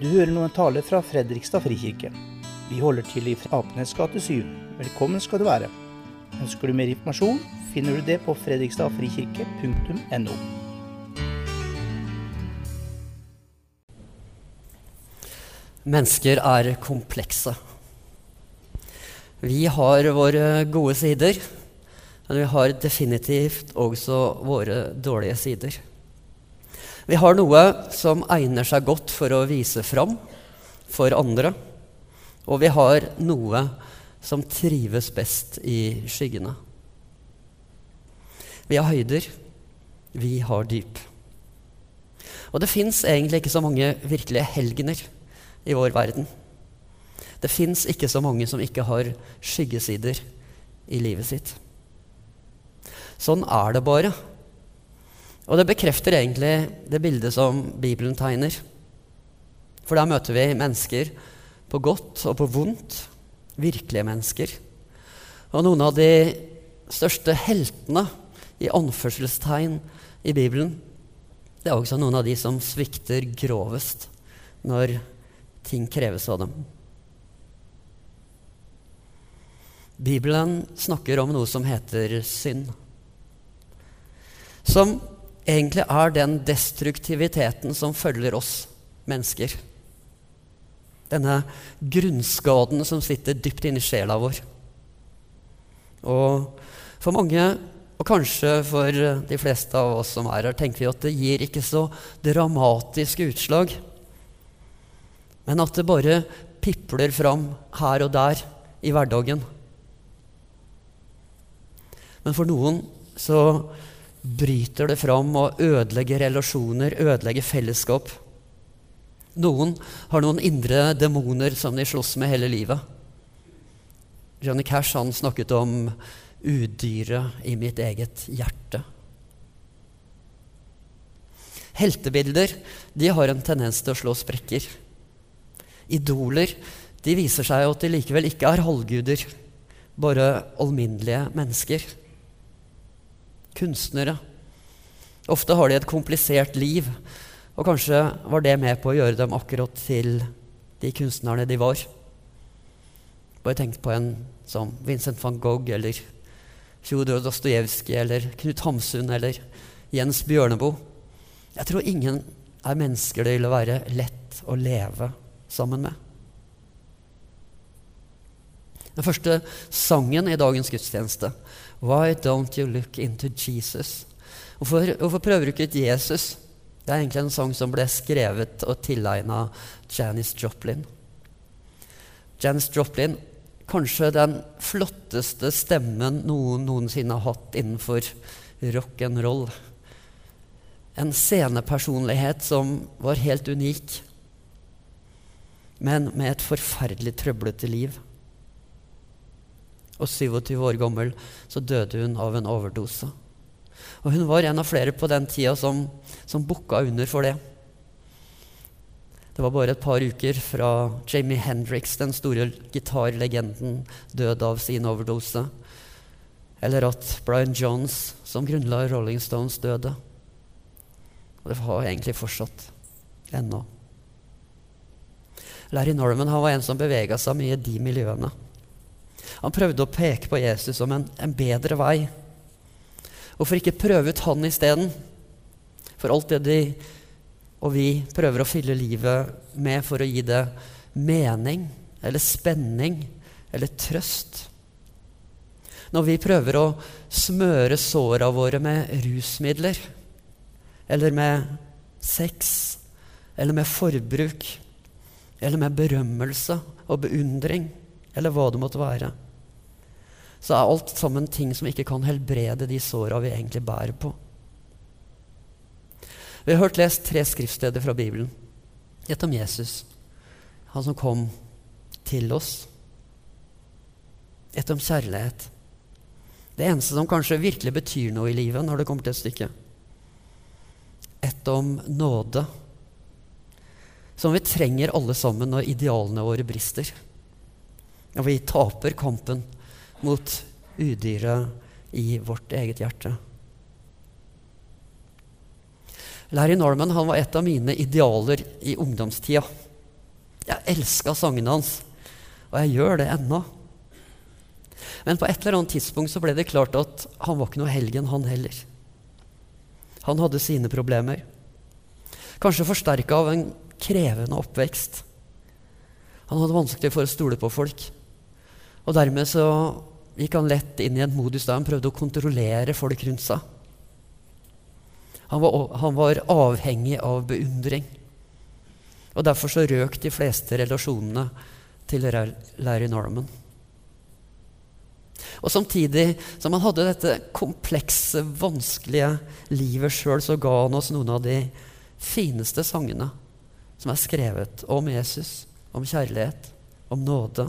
Du hører nå en tale fra Fredrikstad frikirke. Vi holder til i Apenes gate 7. Velkommen skal du være. Ønsker du mer informasjon, finner du det på fredrikstadfrikirke.no. Mennesker er komplekse. Vi har våre gode sider, men vi har definitivt også våre dårlige sider. Vi har noe som egner seg godt for å vise fram for andre, og vi har noe som trives best i skyggene. Vi har høyder, vi har dyp. Og det fins egentlig ikke så mange virkelige helgener i vår verden. Det fins ikke så mange som ikke har skyggesider i livet sitt. Sånn er det bare. Og det bekrefter egentlig det bildet som Bibelen tegner. For der møter vi mennesker på godt og på vondt. Virkelige mennesker. Og noen av de største heltene i anførselstegn i Bibelen, det er også noen av de som svikter grovest når ting kreves av dem. Bibelen snakker om noe som heter synd. Som egentlig er den destruktiviteten som følger oss mennesker. Denne grunnskaden som sitter dypt inni sjela vår. Og for mange, og kanskje for de fleste av oss som er her, tenker vi at det gir ikke så dramatiske utslag. Men at det bare pipler fram her og der i hverdagen. Men for noen så bryter det fram og ødelegger relasjoner, ødelegger fellesskap. Noen har noen indre demoner som de slåss med hele livet. Johnny Cash han snakket om udyret i mitt eget hjerte. Heltebilder de har en tendens til å slå sprekker. Idoler de viser seg at de likevel ikke er halvguder, bare alminnelige mennesker kunstnere. Ofte har de et komplisert liv, og kanskje var det med på å gjøre dem akkurat til de kunstnerne de var. Bare tenk på en som Vincent van Gogh eller Fjodor Dostojevskij eller Knut Hamsun eller Jens Bjørneboe. Jeg tror ingen er mennesker det ville være lett å leve sammen med. Den første sangen i dagens gudstjeneste Why don't you look into Jesus? Hvorfor, hvorfor prøver du ikke ut Jesus? Det er egentlig en sang som ble skrevet og tilegna Janis Joplin. Janis Joplin, kanskje den flotteste stemmen noen noensinne har hatt innenfor rock and roll. En scenepersonlighet som var helt unik, men med et forferdelig trøblete liv og 27 år gammel, så døde hun av en overdose. Og hun var en av flere på den tida som, som bukka under for det. Det var bare et par uker fra Jamie Hendrix, den store gitarlegenden, døde av sin overdose. Eller at Brian Jones, som grunnla Rolling Stones, døde. Og det har egentlig fortsatt ennå. Larry Norman var en som bevega seg mye i de miljøene. Han prøvde å peke på Jesus som en, en bedre vei. Hvorfor ikke prøve ut han isteden? For alt det de og vi prøver å fylle livet med for å gi det mening eller spenning eller trøst. Når vi prøver å smøre såra våre med rusmidler eller med sex eller med forbruk eller med berømmelse og beundring eller hva det måtte være så er alt sammen ting som ikke kan helbrede de såra vi egentlig bærer på. Vi har hørt lest tre skriftsteder fra Bibelen. Et om Jesus, han som kom til oss. Et om kjærlighet. Det eneste som kanskje virkelig betyr noe i livet når det kommer til et stykke. Et om nåde, som vi trenger alle sammen når idealene våre brister. Og vi taper kampen mot udyret i vårt eget hjerte. Larry Norman han var et av mine idealer i ungdomstida. Jeg elska sangene hans, og jeg gjør det ennå. Men på et eller annet tidspunkt så ble det klart at han var ikke noe helgen, han heller. Han hadde sine problemer. Kanskje forsterka av en krevende oppvekst. Han hadde vanskelig for å stole på folk. Og dermed så gikk han lett inn i en modus der han prøvde å kontrollere folk rundt seg. Han var, han var avhengig av beundring. Og derfor så røk de fleste relasjonene til Larry Norman. Og samtidig som han hadde dette komplekse, vanskelige livet sjøl, så ga han oss noen av de fineste sangene som er skrevet om Jesus, om kjærlighet, om nåde.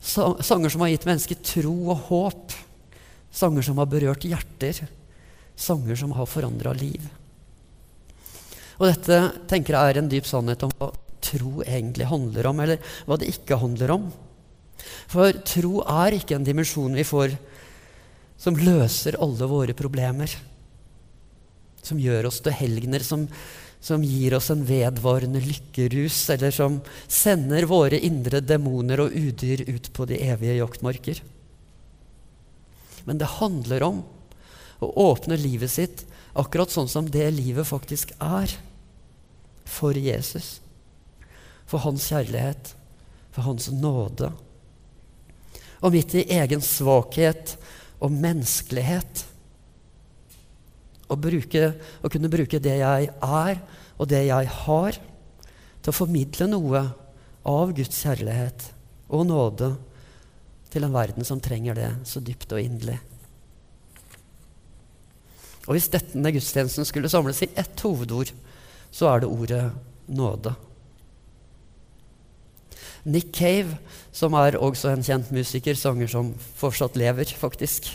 Sanger som har gitt mennesker tro og håp. Sanger som har berørt hjerter. Sanger som har forandra liv. Og dette tenker jeg er en dyp sannhet om hva tro egentlig handler om, eller hva det ikke handler om. For tro er ikke en dimensjon vi får som løser alle våre problemer. Som gjør oss til helgener, som, som gir oss en vedvarende lykkerus, eller som sender våre indre demoner og udyr ut på de evige jaktmarker. Men det handler om å åpne livet sitt akkurat sånn som det livet faktisk er. For Jesus. For hans kjærlighet. For hans nåde og midt i egen svakhet og menneskelighet. Å, bruke, å kunne bruke det jeg er, og det jeg har, til å formidle noe av Guds kjærlighet og nåde til en verden som trenger det så dypt og inderlig. Og Hvis denne gudstjenesten skulle samles i ett hovedord, så er det ordet nåde. Nick Cave, som er også en kjent musiker, sanger som fortsatt lever, faktisk.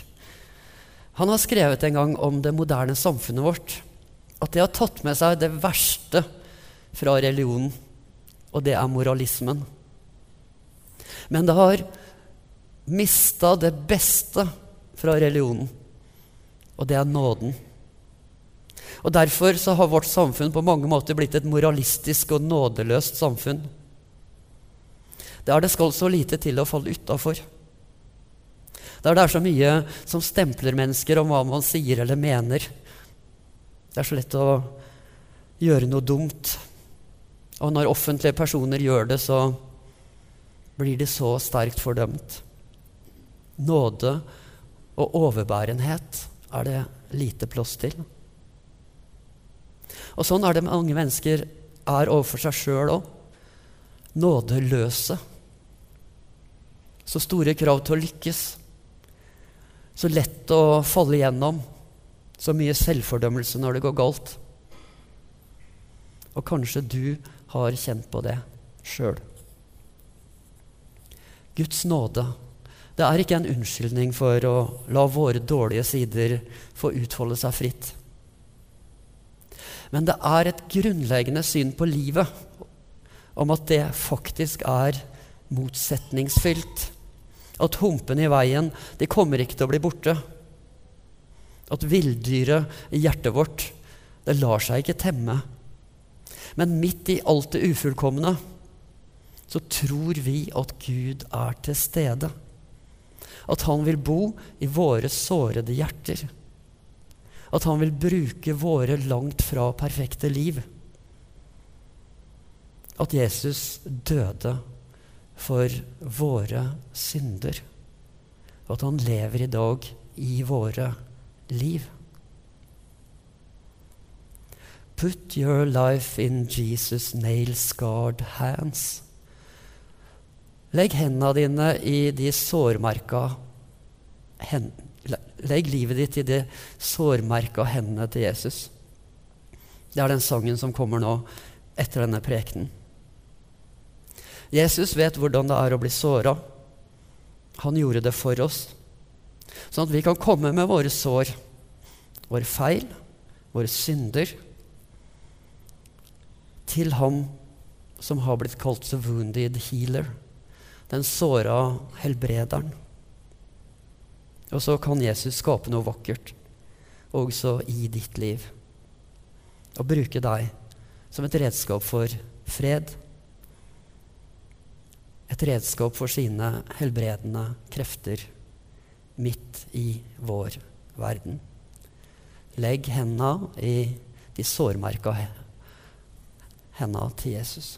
Han har skrevet en gang om det moderne samfunnet vårt. At det har tatt med seg det verste fra religionen, og det er moralismen. Men det har mista det beste fra religionen, og det er nåden. Og Derfor så har vårt samfunn på mange måter blitt et moralistisk og nådeløst samfunn der det skal så lite til å falle utafor. Der det er så mye som stempler mennesker om hva man sier eller mener. Det er så lett å gjøre noe dumt. Og når offentlige personer gjør det, så blir de så sterkt fordømt. Nåde og overbærenhet er det lite plass til. Og sånn er det mange mennesker er overfor seg sjøl òg. Nådeløse. Så store krav til å lykkes. Så lett å falle igjennom. Så mye selvfordømmelse når det går galt. Og kanskje du har kjent på det sjøl. Guds nåde det er ikke en unnskyldning for å la våre dårlige sider få utfolde seg fritt. Men det er et grunnleggende syn på livet om at det faktisk er motsetningsfylt. At humpene i veien de kommer ikke til å bli borte. At villdyret i hjertet vårt det lar seg ikke temme. Men midt i alt det ufullkomne så tror vi at Gud er til stede. At han vil bo i våre sårede hjerter. At han vil bruke våre langt fra perfekte liv. At Jesus døde for våre synder. Og at han lever i dag i våre liv. Put your life in Jesus' nail-scarred hands. Legg hendene dine i de sårmerka hen, Legg livet ditt i de sårmerka hendene til Jesus. Det er den sangen som kommer nå etter denne prekenen. Jesus vet hvordan det er å bli såra. Han gjorde det for oss, sånn at vi kan komme med våre sår, våre feil, våre synder, til ham som har blitt kalt the wounded healer, den såra helbrederen. Og så kan Jesus skape noe vakkert også i ditt liv. Og bruke deg som et redskap for fred et redskap for sine helbredende krefter midt i vår verden. Legg henda i de sårmerka henda til Jesus.